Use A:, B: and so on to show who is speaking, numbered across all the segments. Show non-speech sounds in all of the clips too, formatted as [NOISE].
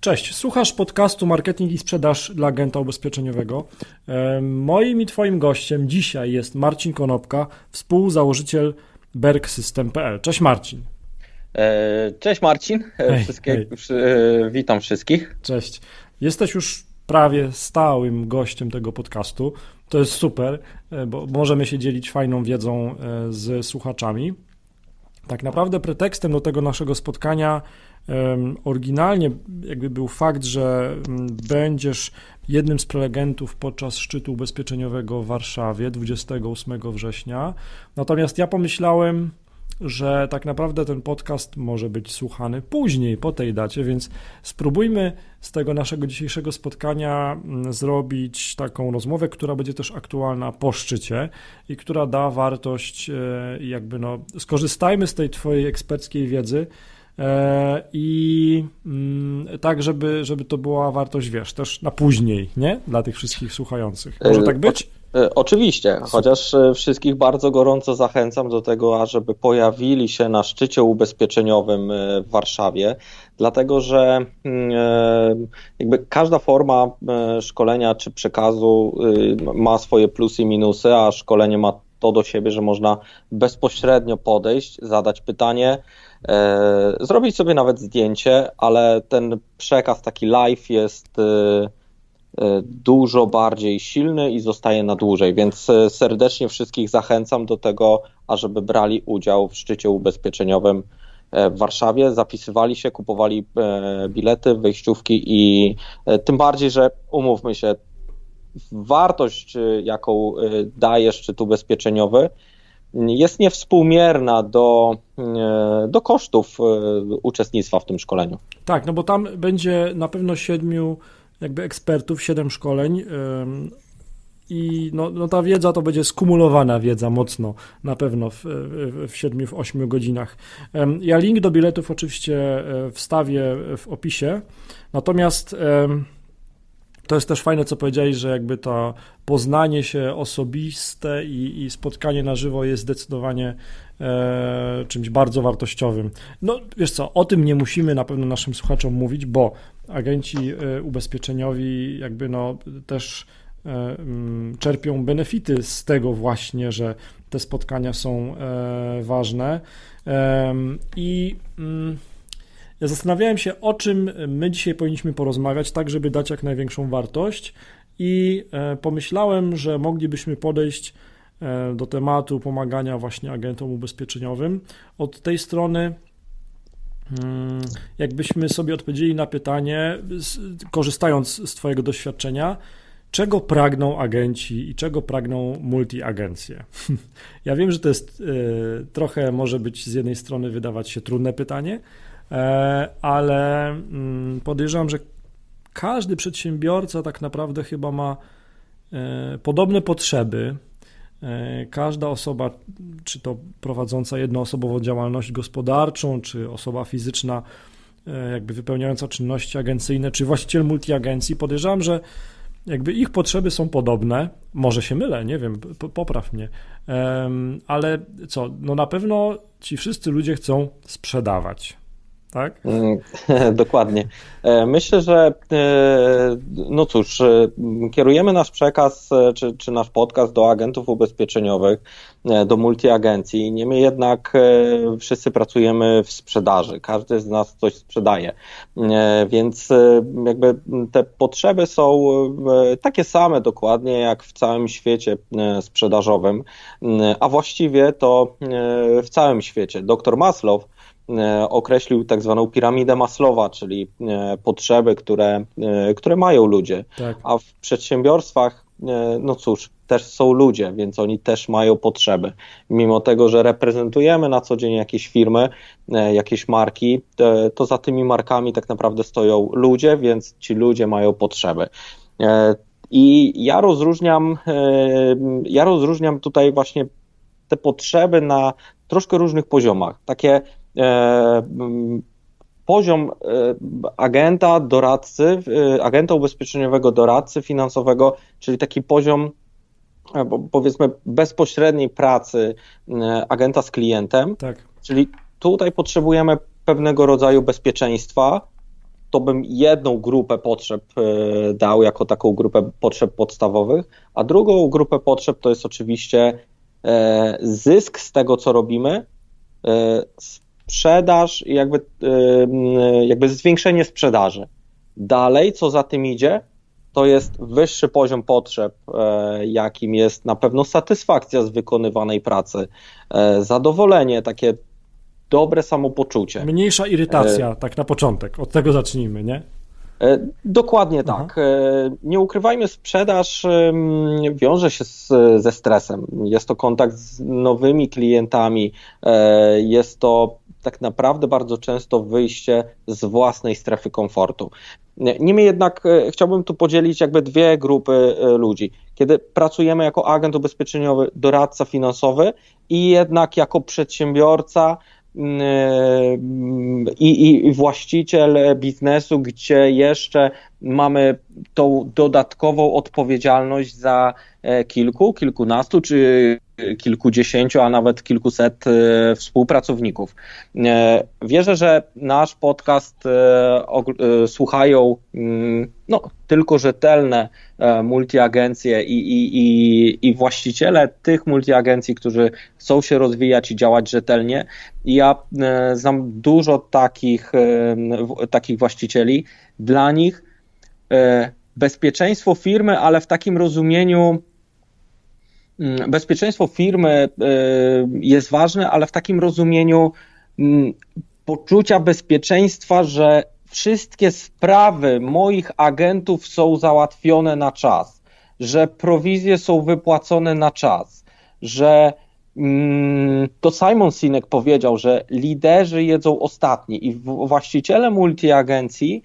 A: Cześć, słuchasz podcastu Marketing i Sprzedaż dla agenta ubezpieczeniowego. Moim i Twoim gościem dzisiaj jest Marcin Konopka, współzałożyciel bergsystem.pl. Cześć Marcin.
B: E, cześć Marcin, e, hej, hej. E, witam wszystkich.
A: Cześć. Jesteś już prawie stałym gościem tego podcastu. To jest super, bo możemy się dzielić fajną wiedzą z słuchaczami. Tak naprawdę pretekstem do tego naszego spotkania oryginalnie jakby był fakt, że mm, będziesz jednym z prelegentów podczas szczytu ubezpieczeniowego w Warszawie 28 września. Natomiast ja pomyślałem, że tak naprawdę ten podcast może być słuchany później, po tej dacie, więc spróbujmy z tego naszego dzisiejszego spotkania mm, zrobić taką rozmowę, która będzie też aktualna po szczycie i która da wartość, e, jakby no, skorzystajmy z tej Twojej eksperckiej wiedzy E, i mm, tak, żeby, żeby to była wartość, wiesz, też na później, nie? Dla tych wszystkich słuchających. Może tak być?
B: E, oczywiście, chociaż e, wszystkich bardzo gorąco zachęcam do tego, ażeby pojawili się na szczycie ubezpieczeniowym w Warszawie, dlatego że mm, jakby każda forma szkolenia czy przekazu ma swoje plusy i minusy, a szkolenie ma to do siebie, że można bezpośrednio podejść, zadać pytanie, E, zrobić sobie nawet zdjęcie, ale ten przekaz taki live jest e, e, dużo bardziej silny i zostaje na dłużej, więc serdecznie wszystkich zachęcam do tego, ażeby brali udział w szczycie ubezpieczeniowym w Warszawie, zapisywali się, kupowali bilety, wejściówki i tym bardziej, że umówmy się, wartość, jaką daje szczyt ubezpieczeniowy, jest niewspółmierna do, e, do kosztów e, uczestnictwa w tym szkoleniu.
A: Tak, no bo tam będzie na pewno siedmiu jakby ekspertów, siedem szkoleń i no, no ta wiedza to będzie skumulowana wiedza mocno, na pewno w, w 7, w 8 godzinach. Ja link do biletów oczywiście e, wstawię w opisie, natomiast to jest też fajne, co powiedziałeś, że jakby to poznanie się osobiste i, i spotkanie na żywo jest zdecydowanie e, czymś bardzo wartościowym. No wiesz co, o tym nie musimy na pewno naszym słuchaczom mówić, bo agenci e, ubezpieczeniowi jakby no też e, mm, czerpią benefity z tego właśnie, że te spotkania są e, ważne i mm, ja zastanawiałem się, o czym my dzisiaj powinniśmy porozmawiać, tak żeby dać jak największą wartość, i e, pomyślałem, że moglibyśmy podejść e, do tematu pomagania właśnie agentom ubezpieczeniowym od tej strony. Hmm, jakbyśmy sobie odpowiedzieli na pytanie, korzystając z Twojego doświadczenia, czego pragną agenci i czego pragną multiagencje? [LAUGHS] Ja wiem, że to jest e, trochę, może być z jednej strony wydawać się trudne pytanie, ale mm, podejrzewam, że każdy przedsiębiorca tak naprawdę chyba ma e, podobne potrzeby. E, każda osoba, czy to prowadząca jednoosobową działalność gospodarczą, czy osoba fizyczna, jakby wypełniająca czynności agencyjne, czy właściciel multiagencji, podejrzewam, że jakby ich potrzeby są podobne. Może się mylę, nie wiem, popraw mnie. Ale co, no na pewno ci wszyscy ludzie chcą sprzedawać tak? Mm, [LAUGHS]
B: dokładnie. E, myślę, że e, no cóż, e, kierujemy nasz przekaz czy, czy nasz podcast do agentów ubezpieczeniowych, do multiagencji. Niemniej jednak wszyscy pracujemy w sprzedaży. Każdy z nas coś sprzedaje. Więc jakby te potrzeby są takie same dokładnie jak w całym świecie sprzedażowym, a właściwie to w całym świecie. Doktor Maslow określił tak zwaną piramidę Maslowa, czyli e, potrzeby, które, e, które mają ludzie. Tak. A w przedsiębiorstwach, no cóż, też są ludzie, więc oni też mają potrzeby. Mimo tego, że reprezentujemy na co dzień jakieś firmy, jakieś marki, to za tymi markami tak naprawdę stoją ludzie, więc ci ludzie mają potrzeby. I ja rozróżniam, ja rozróżniam tutaj właśnie te potrzeby na troszkę różnych poziomach. Takie E, poziom e, agenta, doradcy, e, agenta ubezpieczeniowego, doradcy finansowego, czyli taki poziom powiedzmy bezpośredniej pracy agenta z klientem. Tak. Czyli tutaj potrzebujemy pewnego rodzaju bezpieczeństwa, to bym jedną grupę potrzeb dał jako taką grupę potrzeb podstawowych, a drugą grupę potrzeb to jest oczywiście zysk z tego, co robimy, sprzedaż i jakby, jakby zwiększenie sprzedaży. Dalej, co za tym idzie, to jest wyższy poziom potrzeb, e, jakim jest na pewno satysfakcja z wykonywanej pracy, e, zadowolenie, takie dobre samopoczucie.
A: Mniejsza irytacja, e... tak na początek, od tego zacznijmy, nie?
B: Dokładnie tak. Aha. Nie ukrywajmy, sprzedaż wiąże się z, ze stresem. Jest to kontakt z nowymi klientami, jest to tak naprawdę bardzo często wyjście z własnej strefy komfortu. Niemniej jednak e, chciałbym tu podzielić jakby dwie grupy e, ludzi. Kiedy pracujemy jako agent ubezpieczeniowy, doradca finansowy i jednak jako przedsiębiorca, mm, e, i, i, właściciel biznesu, gdzie jeszcze mamy tą dodatkową odpowiedzialność za kilku, kilkunastu czy kilkudziesięciu, a nawet kilkuset e, współpracowników. E, wierzę, że nasz podcast e, słuchają mm, no, tylko rzetelne multiagencje i, i, i, i właściciele tych multiagencji, którzy chcą się rozwijać i działać rzetelnie. Ja znam dużo takich, takich właścicieli. Dla nich bezpieczeństwo firmy, ale w takim rozumieniu Mm, bezpieczeństwo firmy y, jest ważne, ale w takim rozumieniu mm, poczucia bezpieczeństwa, że wszystkie sprawy moich agentów są załatwione na czas, że prowizje są wypłacone na czas, że mm, to Simon Sinek powiedział, że liderzy jedzą ostatni i właściciele multiagencji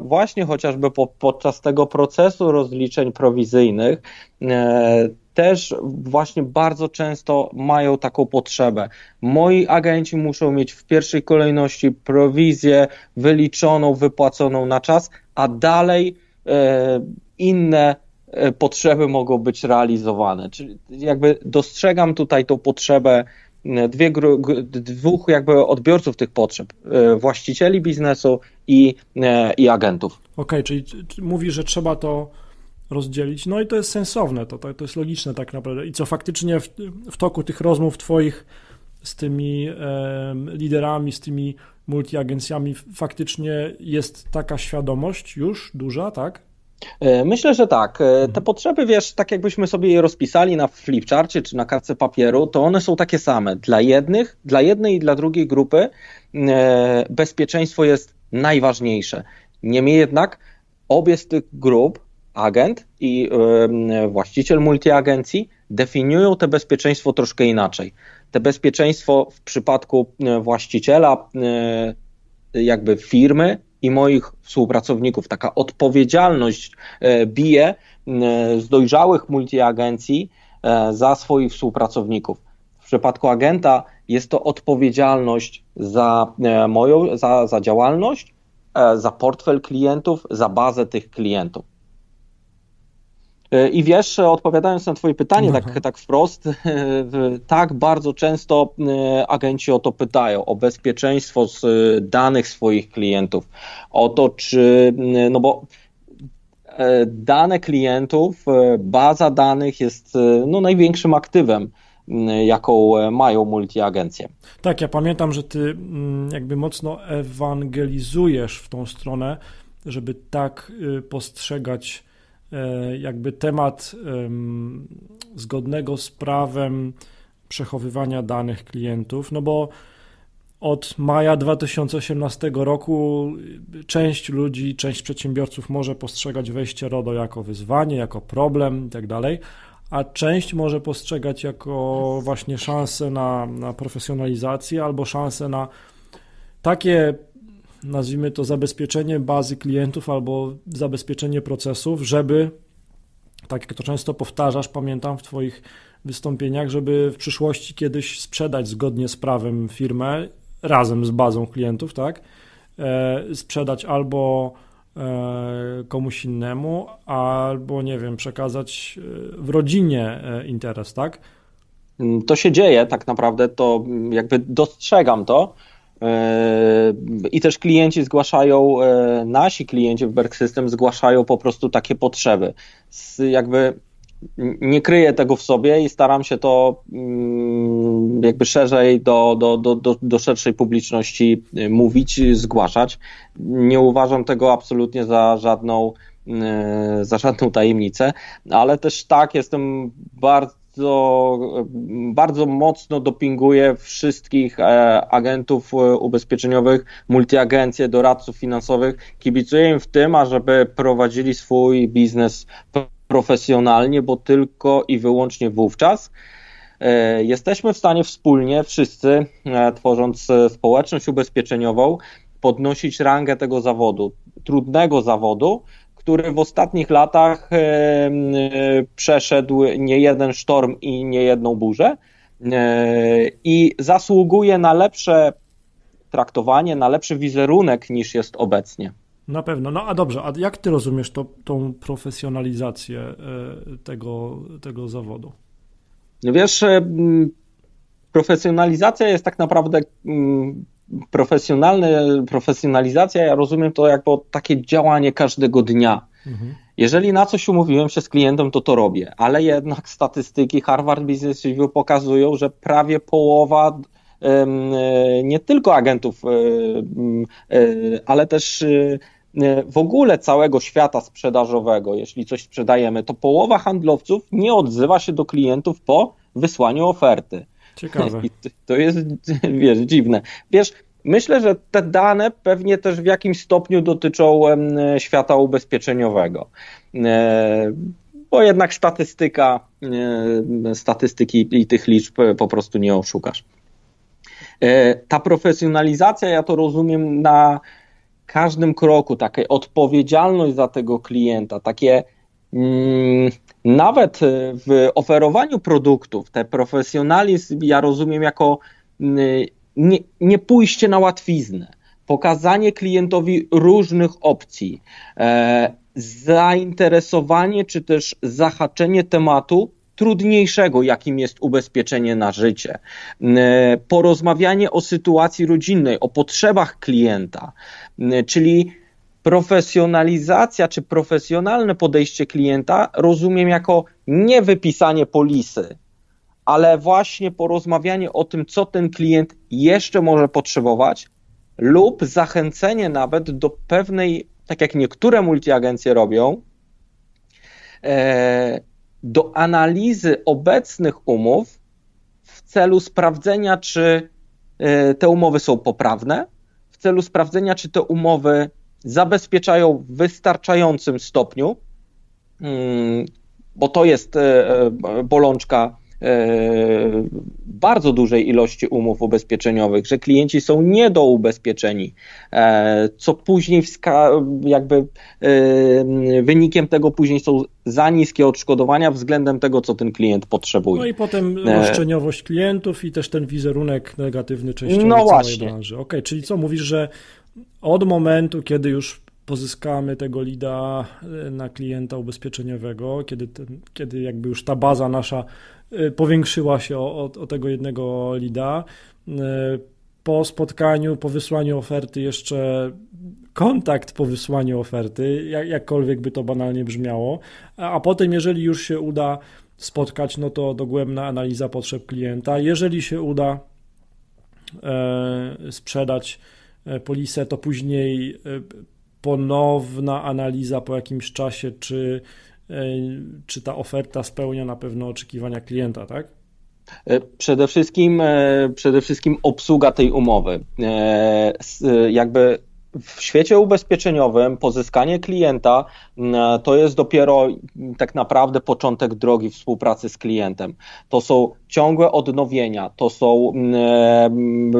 B: właśnie chociażby po, podczas tego procesu rozliczeń prowizyjnych e, też właśnie bardzo często mają taką potrzebę. Moi agenci muszą mieć w pierwszej kolejności prowizję wyliczoną, wypłaconą na czas, a dalej e, inne e, potrzeby mogą być realizowane. Czyli jakby dostrzegam tutaj tą potrzebę dwie, dwóch jakby odbiorców tych potrzeb, e, właścicieli biznesu i, i agentów. Okej,
A: okay, czyli mówi, że trzeba to rozdzielić. No i to jest sensowne, to, to, to jest logiczne tak naprawdę. I co faktycznie w, w toku tych rozmów Twoich z tymi e, liderami, z tymi multiagencjami, faktycznie jest taka świadomość już duża, tak?
B: E, myślę, że tak. E, te mhm. potrzeby, wiesz, tak jakbyśmy sobie je rozpisali na flipcharcie czy na kartce papieru, to one są takie same. Dla jednych, dla jednej i dla drugiej grupy e, bezpieczeństwo jest najważniejsze. Niemniej jednak obie z tych grup agent i właściciel multiagencji definiują te bezpieczeństwo troszkę inaczej. Te bezpieczeństwo w przypadku właściciela jakby firmy i moich współpracowników, taka odpowiedzialność e, bije z dojrzałych multiagencji za swoich współpracowników. W przypadku agenta jest to odpowiedzialność za moją, za, za działalność, za portfel klientów, za bazę tych klientów. E, I wiesz, odpowiadając na Twoje pytanie tak, tak wprost, [LAUGHS] tak bardzo często e, agenci o to pytają, o bezpieczeństwo z danych swoich klientów, o to, czy, no bo e, dane klientów, baza danych jest no, największym aktywem jaką mają multiagencje.
A: Tak, ja pamiętam, że ty jakby mocno ewangelizujesz w tą stronę, żeby tak y, postrzegać E, jakby temat zgodnego z prawem przechowywania danych klientów, no bo od maja 2018 roku część ludzi, część przedsiębiorców może postrzegać wejście RODO jako wyzwanie, jako problem itd., tak a część może postrzegać jako właśnie szansę na, na profesjonalizację albo szansę na takie nazwijmy to zabezpieczenie bazy klientów albo zabezpieczenie procesów, żeby, tak jak to często powtarzasz, pamiętam w Twoich wystąpieniach, żeby w przyszłości kiedyś sprzedać zgodnie z prawem firmę razem z bazą klientów, tak? E, sprzedać albo e, komuś innemu, albo nie wiem, przekazać e, w rodzinie e, interes, tak?
B: To się dzieje tak naprawdę, to jakby dostrzegam to. I też klienci zgłaszają, nasi klienci w Berg System zgłaszają po prostu takie potrzeby. Jakby nie kryję tego w sobie i staram się to mm, jakby szerzej do, do, do, do, do szerszej publiczności y, mówić, zgłaszać. Nie uważam tego absolutnie za żadną, za żadną tajemnicę, ale też tak, jestem bardzo bardzo mocno dopinguję wszystkich e, agentów e, ubezpieczeniowych, multiagencje, doradców finansowych. Kibicuję im w tym, ażeby prowadzili swój biznes profesjonalnie, bo tylko i wyłącznie wówczas e, jesteśmy w stanie wspólnie, wszyscy, tworząc społeczność ubezpieczeniową, podnosić rangę tego zawodu, trudnego zawodu, który w ostatnich latach przeszedł nie jeden sztorm i nie jedną burzę i zasługuje na lepsze traktowanie, na lepszy wizerunek niż jest obecnie.
A: Na pewno. No a dobrze, a jak ty rozumiesz to, tą profesjonalizację e, tego, tego zawodu?
B: No wiesz, e, profesjonalizacja jest tak naprawdę profesjonalne, profesjonalizacja, ja rozumiem to jako takie działanie każdego dnia. Mhm. Jeżeli na coś umówiłem się z klientem, to to robię, ale jednak statystyki Harvard Business Review pokazują, że prawie połowa e, nie tylko agentów, ale też E, w ogóle całego świata sprzedażowego, jeśli coś sprzedajemy, to połowa handlowców nie odzywa się do klientów po wysłaniu oferty.
A: Ciekawe. I
B: to jest, [LAUGHS] wiesz, dziwne. Wiesz, myślę, że te dane pewnie też w jakimś stopniu dotyczą świata ubezpieczeniowego. E, bo jednak statystyka, e, statystyki i tych liczb po prostu nie oszukasz. Ta profesjonalizacja, ja to rozumiem na każdym kroku, taka odpowiedzialność za tego klienta, takie mm, nawet w oferowaniu produktów, te profesjonalizm ja rozumiem jako mm, nie, nie pójście na łatwiznę, pokazanie klientowi różnych opcji, e, zainteresowanie czy też zahaczenie tematu trudniejszego, jakim jest ubezpieczenie na życie, e, porozmawianie o sytuacji rodzinnej, o potrzebach klienta, e, czyli profesjonalizacja czy profesjonalne podejście klienta rozumiem jako nie wypisanie polisy, ale właśnie porozmawianie o tym, co ten klient jeszcze może potrzebować, lub zachęcenie nawet do pewnej, tak jak niektóre multiagencje robią, e, do analizy obecnych umów w celu sprawdzenia, czy e, te umowy są poprawne, w celu sprawdzenia, czy te umowy zabezpieczają w wystarczającym stopniu, mm, bo to jest e, e, bolączka E, bardzo dużej ilości umów ubezpieczeniowych, że klienci są niedoubezpieczeni, co później jakby wynikiem tego później są za niskie odszkodowania względem tego, co ten klient potrzebuje.
A: No i potem roszczeniowość klientów i też ten wizerunek negatywny częściowo no całej właśnie. branży. Okej, okay, czyli co mówisz, że od momentu, kiedy już pozyskamy tego lida na klienta ubezpieczeniowego, kiedy, ten, kiedy jakby już ta baza nasza Y, powiększyła się o, o, tego jednego lida. Y, po spotkaniu, po wysłaniu oferty, jeszcze kontakt po wysłaniu oferty, jak, jakkolwiek by to banalnie brzmiało, a, a potem, jeżeli już się uda spotkać, no to dogłębna analiza potrzeb klienta. Jeżeli się uda e, sprzedać e, polisę, to później e, ponowna analiza po jakimś czasie, czy E, czy ta oferta spełnia na pewno oczekiwania klienta, tak?
B: E, przede wszystkim, e, przede wszystkim obsługa tej umowy. Jakby w świecie ubezpieczeniowym pozyskanie klienta mm, to jest dopiero tak naprawdę początek drogi współpracy z klientem. To są ciągłe odnowienia, to są mm,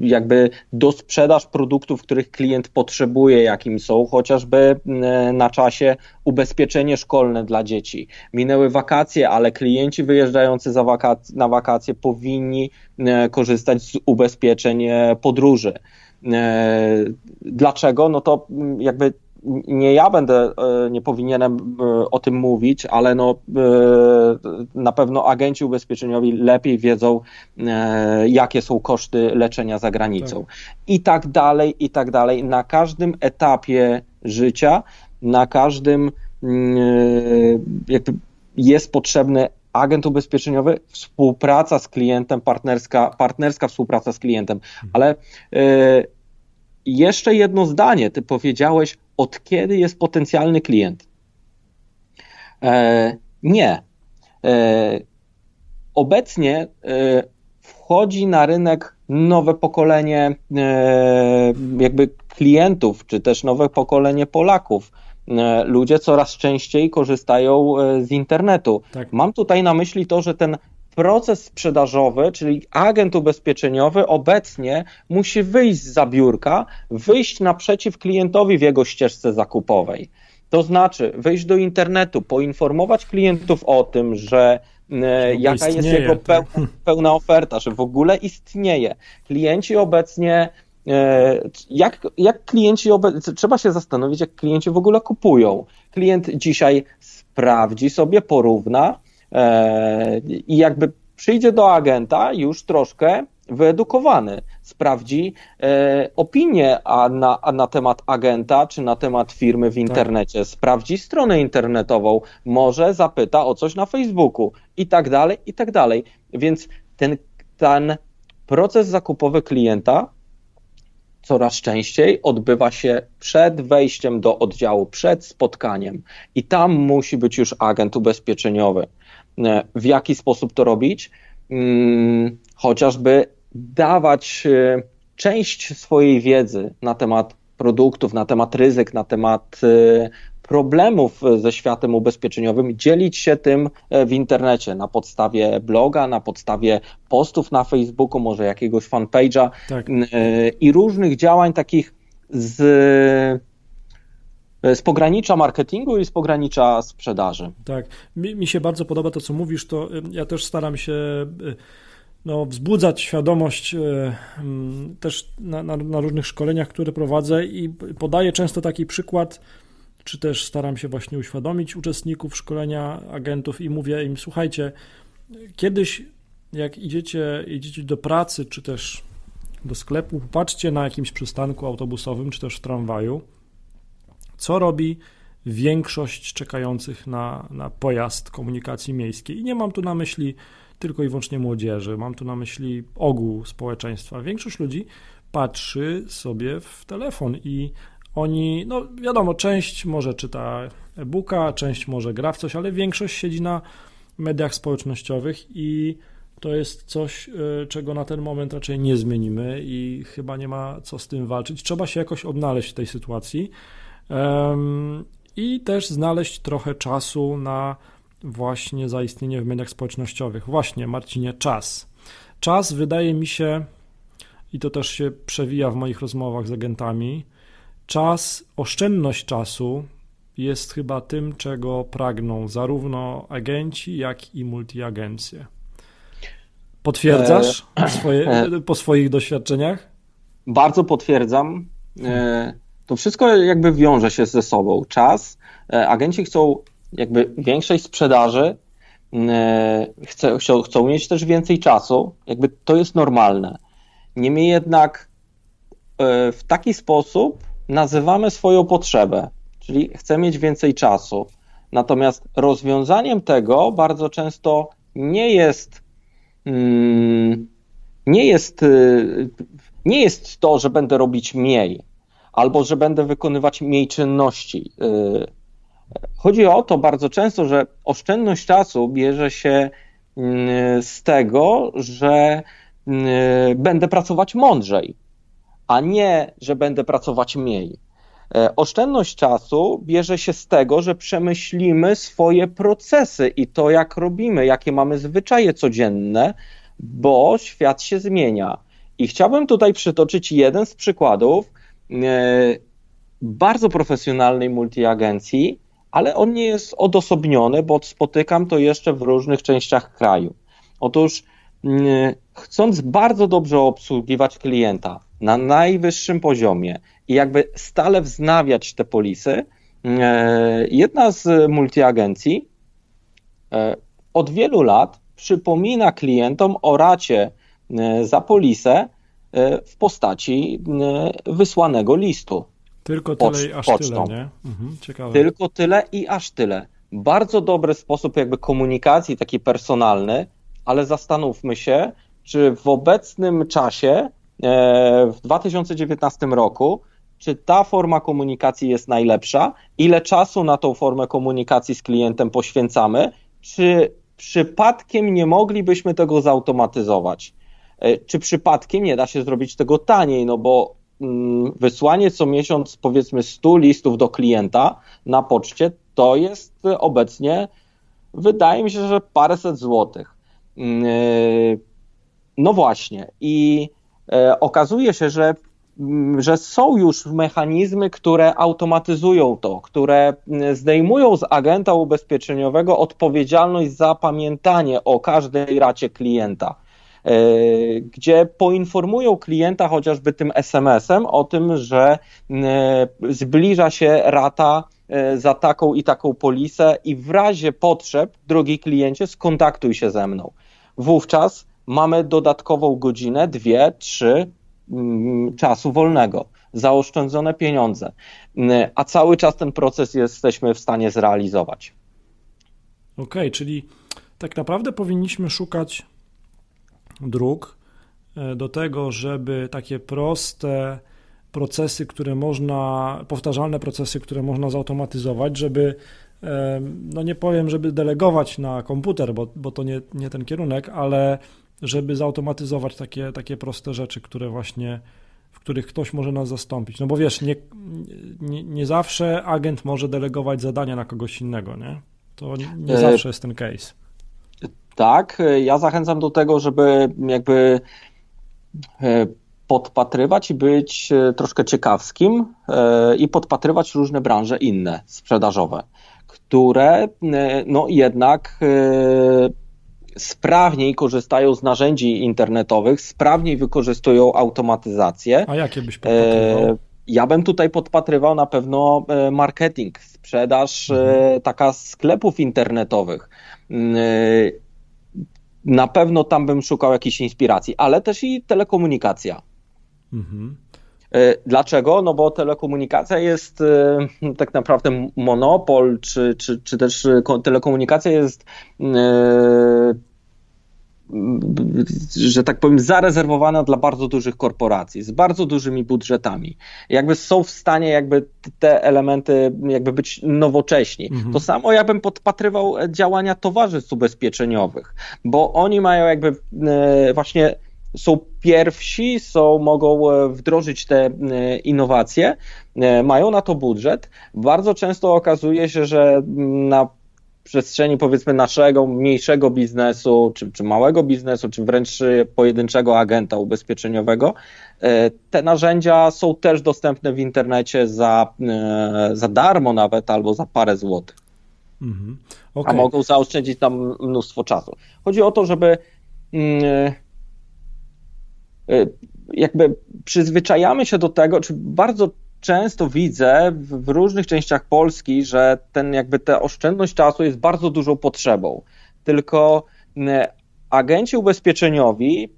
B: jakby do sprzedaż produktów, których klient potrzebuje, jakim są chociażby mm, na czasie ubezpieczenie szkolne dla dzieci. Minęły wakacje, ale klienci wyjeżdżający wakac na wakacje powinni korzystać z ubezpieczeń e, podróży. E, dlaczego? No to mm, jakby nie ja będę, nie powinienem o tym mówić, ale no, na pewno agenci ubezpieczeniowi lepiej wiedzą, jakie są koszty leczenia za granicą. Tak. I tak dalej, i tak dalej. Na każdym etapie życia, na każdym jakby jest potrzebny agent ubezpieczeniowy, współpraca z klientem, partnerska, partnerska współpraca z klientem. Mhm. Ale y, jeszcze jedno zdanie. Ty powiedziałeś, od kiedy jest potencjalny klient? E, nie. E, obecnie e, wchodzi na rynek nowe pokolenie e, jakby klientów, czy też nowe pokolenie Polaków ludzie coraz częściej korzystają e, z internetu. Tak. Mam tutaj na myśli to, że ten proces sprzedażowy, czyli agent ubezpieczeniowy obecnie musi wyjść z biurka, wyjść naprzeciw klientowi w jego ścieżce zakupowej. To znaczy wyjść do internetu, poinformować klientów o tym, że e, jaka istnieje, jest jego pełna, tak. pełna oferta, że w ogóle istnieje. Klienci obecnie E, jak, jak klienci, trzeba się zastanowić, jak klienci w ogóle kupują. Klient dzisiaj sprawdzi sobie, porówna e, i jakby przyjdzie do agenta już troszkę wyedukowany, sprawdzi e, opinię a na, a na temat agenta czy na temat firmy w tak. internecie, tak. sprawdzi stronę internetową, może zapyta o coś na Facebooku i tak dalej, i tak dalej. Więc ten, ten proces zakupowy klienta coraz częściej odbywa się przed wejściem do oddziału, przed spotkaniem i tam musi być już agent ubezpieczeniowy. E, w jaki sposób to robić? Hmm, chociażby dawać e, część swojej wiedzy na temat produktów, na temat ryzyk, na temat e, problemów ze światem ubezpieczeniowym, dzielić się tym e, w internecie na podstawie bloga, na podstawie postów na Facebooku, może jakiegoś fanpage'a tak. E, i różnych działań takich z e, z pogranicza marketingu i z pogranicza sprzedaży.
A: Tak, mi, mi, się bardzo podoba to, co mówisz, to ja też staram się no, wzbudzać świadomość też na, na, na różnych szkoleniach, które prowadzę i podaję często taki przykład czy też staram się właśnie uświadomić uczestników szkolenia agentów i mówię im, słuchajcie, kiedyś jak idziecie, idziecie do pracy, czy też do sklepu, patrzcie na jakimś przystanku autobusowym, czy też w tramwaju, co robi większość czekających na, na pojazd komunikacji miejskiej. I nie mam tu na myśli tylko i wyłącznie młodzieży, mam tu na myśli ogół społeczeństwa. Większość ludzi patrzy sobie w telefon i oni, no wiadomo, część może czyta e-booka, część może gra w coś, ale większość siedzi na mediach społecznościowych i to jest coś, e, czego na ten moment raczej nie zmienimy i chyba nie ma co z tym walczyć. Trzeba się jakoś odnaleźć w tej sytuacji i też znaleźć trochę czasu na właśnie zaistnienie w mediach społecznościowych. Właśnie, Marcinie, czas. Czas wydaje mi się, i to też się przewija w moich rozmowach z agentami, Czas, oszczędność czasu jest chyba tym, czego pragną zarówno agenci, jak i multiagencje. Potwierdzasz e, swoje, e, po swoich doświadczeniach?
B: Bardzo potwierdzam. E, to wszystko jakby wiąże się ze sobą. Czas. Agenci chcą jakby większej sprzedaży, chcą, chcą mieć też więcej czasu. Jakby to jest normalne. Niemniej jednak w taki sposób nazywamy swoją potrzebę, czyli chcę mieć więcej czasu. Natomiast rozwiązaniem tego bardzo często nie jest mm, nie jest, y, nie jest to, że będę robić mniej albo że będę wykonywać mniej czynności. Y, chodzi o to bardzo często, że oszczędność czasu bierze się mm, z tego, że y, będę pracować mądrzej a nie, że będę pracować mniej. E, oszczędność czasu bierze się z tego, że przemyślimy swoje procesy i to, jak robimy, jakie mamy zwyczaje codzienne, bo świat się zmienia. I chciałbym tutaj przytoczyć jeden z przykładów e, bardzo profesjonalnej multiagencji, ale on nie jest odosobniony, bo spotykam to jeszcze w różnych częściach kraju. Otóż, chcąc bardzo dobrze obsługiwać klienta, na najwyższym poziomie i jakby stale wznawiać te polisy, e, jedna z multiagencji e, od wielu lat przypomina klientom o racie e, za polisę w postaci wysłanego listu.
A: Tylko tyle i aż pocztą. tyle, nie? Mhm,
B: ciekawe. Tylko tyle i aż tyle. Bardzo dobry sposób jakby komunikacji, taki personalny, ale zastanówmy się, czy w obecnym czasie, w 2019 roku, czy ta forma komunikacji jest najlepsza, ile czasu na tą formę komunikacji z klientem poświęcamy, czy przypadkiem nie moglibyśmy tego zautomatyzować? E, czy przypadkiem nie da się zrobić tego taniej? No bo mm, wysłanie co miesiąc powiedzmy 100 listów do klienta na poczcie to jest obecnie, wydaje mi się, że paręset złotych. Mm, e, no właśnie. I e, okazuje się, że Mm, że są już mechanizmy, które automatyzują to, które mm, zdejmują z agenta ubezpieczeniowego odpowiedzialność za pamiętanie o każdej racie klienta e, gdzie poinformują klienta chociażby tym SMS-em o tym, że mm, zbliża się rata e, za taką i taką polisę i w razie potrzeb, drogi kliencie, skontaktuj się ze mną. Wówczas mamy dodatkową godzinę, dwie, trzy, Mm, czasu wolnego, zaoszczędzone pieniądze, mm, a cały czas ten proces jesteśmy w stanie zrealizować.
A: Okej, okay, czyli tak naprawdę powinniśmy szukać dróg e, do tego, żeby takie proste procesy, które można, powtarzalne procesy, które można zautomatyzować, żeby e, no nie powiem, żeby delegować na komputer, bo, bo to nie, nie ten kierunek, ale żeby zautomatyzować takie, takie proste rzeczy, które właśnie, w których ktoś może nas zastąpić. No bo wiesz, nie, nie, nie zawsze agent może delegować zadania na kogoś innego, nie? To nie e, zawsze jest ten case.
B: Tak, ja zachęcam do tego, żeby jakby e, podpatrywać i być e, troszkę ciekawskim i podpatrywać różne branże inne, sprzedażowe, które no jednak sprawniej korzystają z narzędzi internetowych, sprawniej wykorzystują automatyzację.
A: A jakie byś podpatrywał? E,
B: ja bym tutaj podpatrywał na pewno e, marketing, sprzedaż e, mhm. taka sklepów internetowych. Na pewno tam bym szukał jakiejś inspiracji, ale też i telekomunikacja. Mhm. Dlaczego? No bo telekomunikacja jest tak naprawdę monopol, czy, czy, czy też telekomunikacja jest że tak powiem, zarezerwowana dla bardzo dużych korporacji, z bardzo dużymi budżetami. Jakby są w stanie jakby te elementy jakby być nowocześni. Mhm. To samo ja bym podpatrywał działania towarzystw ubezpieczeniowych, bo oni mają jakby e, właśnie są pierwsi, są, mogą e, wdrożyć te e, innowacje, mają na to budżet. Bardzo często okazuje się, że na przestrzeni powiedzmy naszego mniejszego biznesu, czy, czy małego biznesu, czy wręcz pojedynczego agenta ubezpieczeniowego, e, te narzędzia są też dostępne w internecie za, e, za darmo nawet albo za parę złotych. Mhm. Okay. A mogą zaoszczędzić tam mnóstwo czasu. Chodzi o to, żeby mm, e, jakby przyzwyczajamy się do tego, czy bardzo często widzę w, różnych częściach Polski, że ten jakby ta oszczędność czasu jest bardzo dużą potrzebą. Tylko agenci ubezpieczeniowi,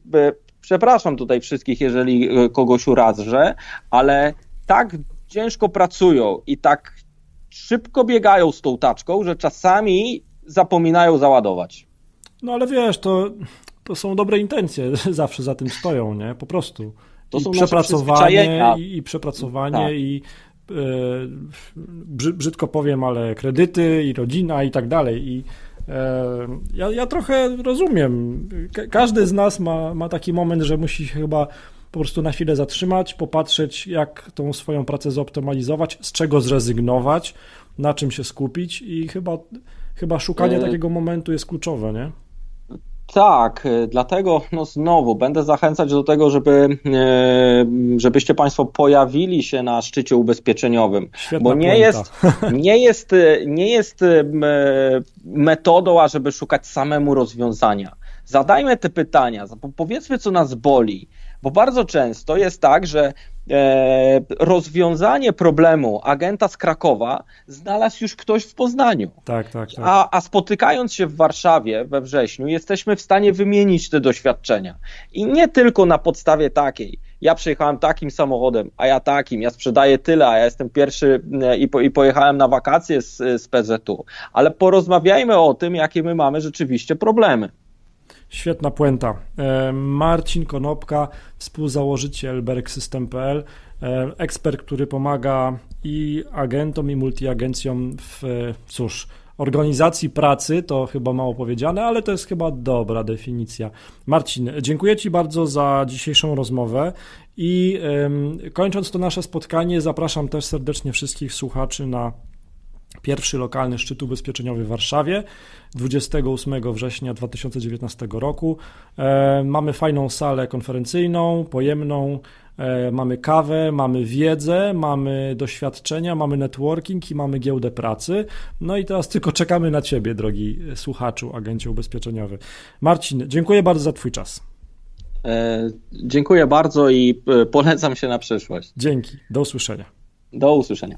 B: przepraszam tutaj wszystkich, jeżeli e, kogoś urażę, ale tak ciężko pracują i tak szybko biegają z tą taczką, że czasami zapominają załadować.
A: No ale wiesz, to, to są dobre intencje, [LAUGHS] zawsze za tym stoją, nie? Po prostu. To I są przepracowanie i, i przepracowanie tak. i e, brzydko powiem, ale kredyty i rodzina i tak dalej. I e, ja, ja trochę rozumiem. Każdy z nas ma, ma taki moment, że musi się chyba po prostu na chwilę zatrzymać, popatrzeć, jak tą swoją pracę zoptymalizować, z czego zrezygnować, na czym się skupić i chyba, chyba szukanie e, takiego momentu jest kluczowe, nie?
B: Tak, y, dlatego no znowu będę zachęcać do tego, żeby, y, żebyście Państwo pojawili się na szczycie ubezpieczeniowym,
A: Świetna bo
B: nie jest, nie, [LAUGHS] jest, nie jest y, metodą, ażeby szukać samemu rozwiązania. Zadajmy te pytania, powiedzmy, co nas boli, bo bardzo często jest tak, że e, rozwiązanie problemu agenta z Krakowa znalazł już ktoś w Poznaniu.
A: Tak, tak, tak.
B: A, a spotykając się w Warszawie we wrześniu, jesteśmy w stanie wymienić te doświadczenia. I nie tylko na podstawie takiej. Ja przyjechałem takim samochodem, a ja takim, ja sprzedaję tyle, a ja jestem pierwszy e, i, po, i pojechałem na wakacje z, z PZU. Ale porozmawiajmy o tym, jakie my mamy rzeczywiście problemy.
A: Świetna puenta. E, Marcin Konopka, współzałożyciel bergsystem.pl, e, ekspert, który pomaga i agentom, i multiagencjom w, cóż, organizacji pracy, to chyba mało powiedziane, ale to jest chyba dobra definicja. Marcin, dziękuję Ci bardzo za dzisiejszą rozmowę i kończąc to nasze spotkanie, zapraszam też serdecznie wszystkich słuchaczy na pierwszy lokalny szczyt ubezpieczeniowy w Warszawie 28 września 2019 roku. E, mamy fajną salę konferencyjną, pojemną, e, mamy kawę, mamy wiedzę, mamy doświadczenia, mamy networking i mamy giełdę pracy. No i teraz tylko czekamy na Ciebie, drogi słuchaczu, agencie ubezpieczeniowy. Marcin, dziękuję bardzo za Twój czas.
B: E, dziękuję bardzo i polecam się na przyszłość.
A: Dzięki, do usłyszenia.
B: Do usłyszenia.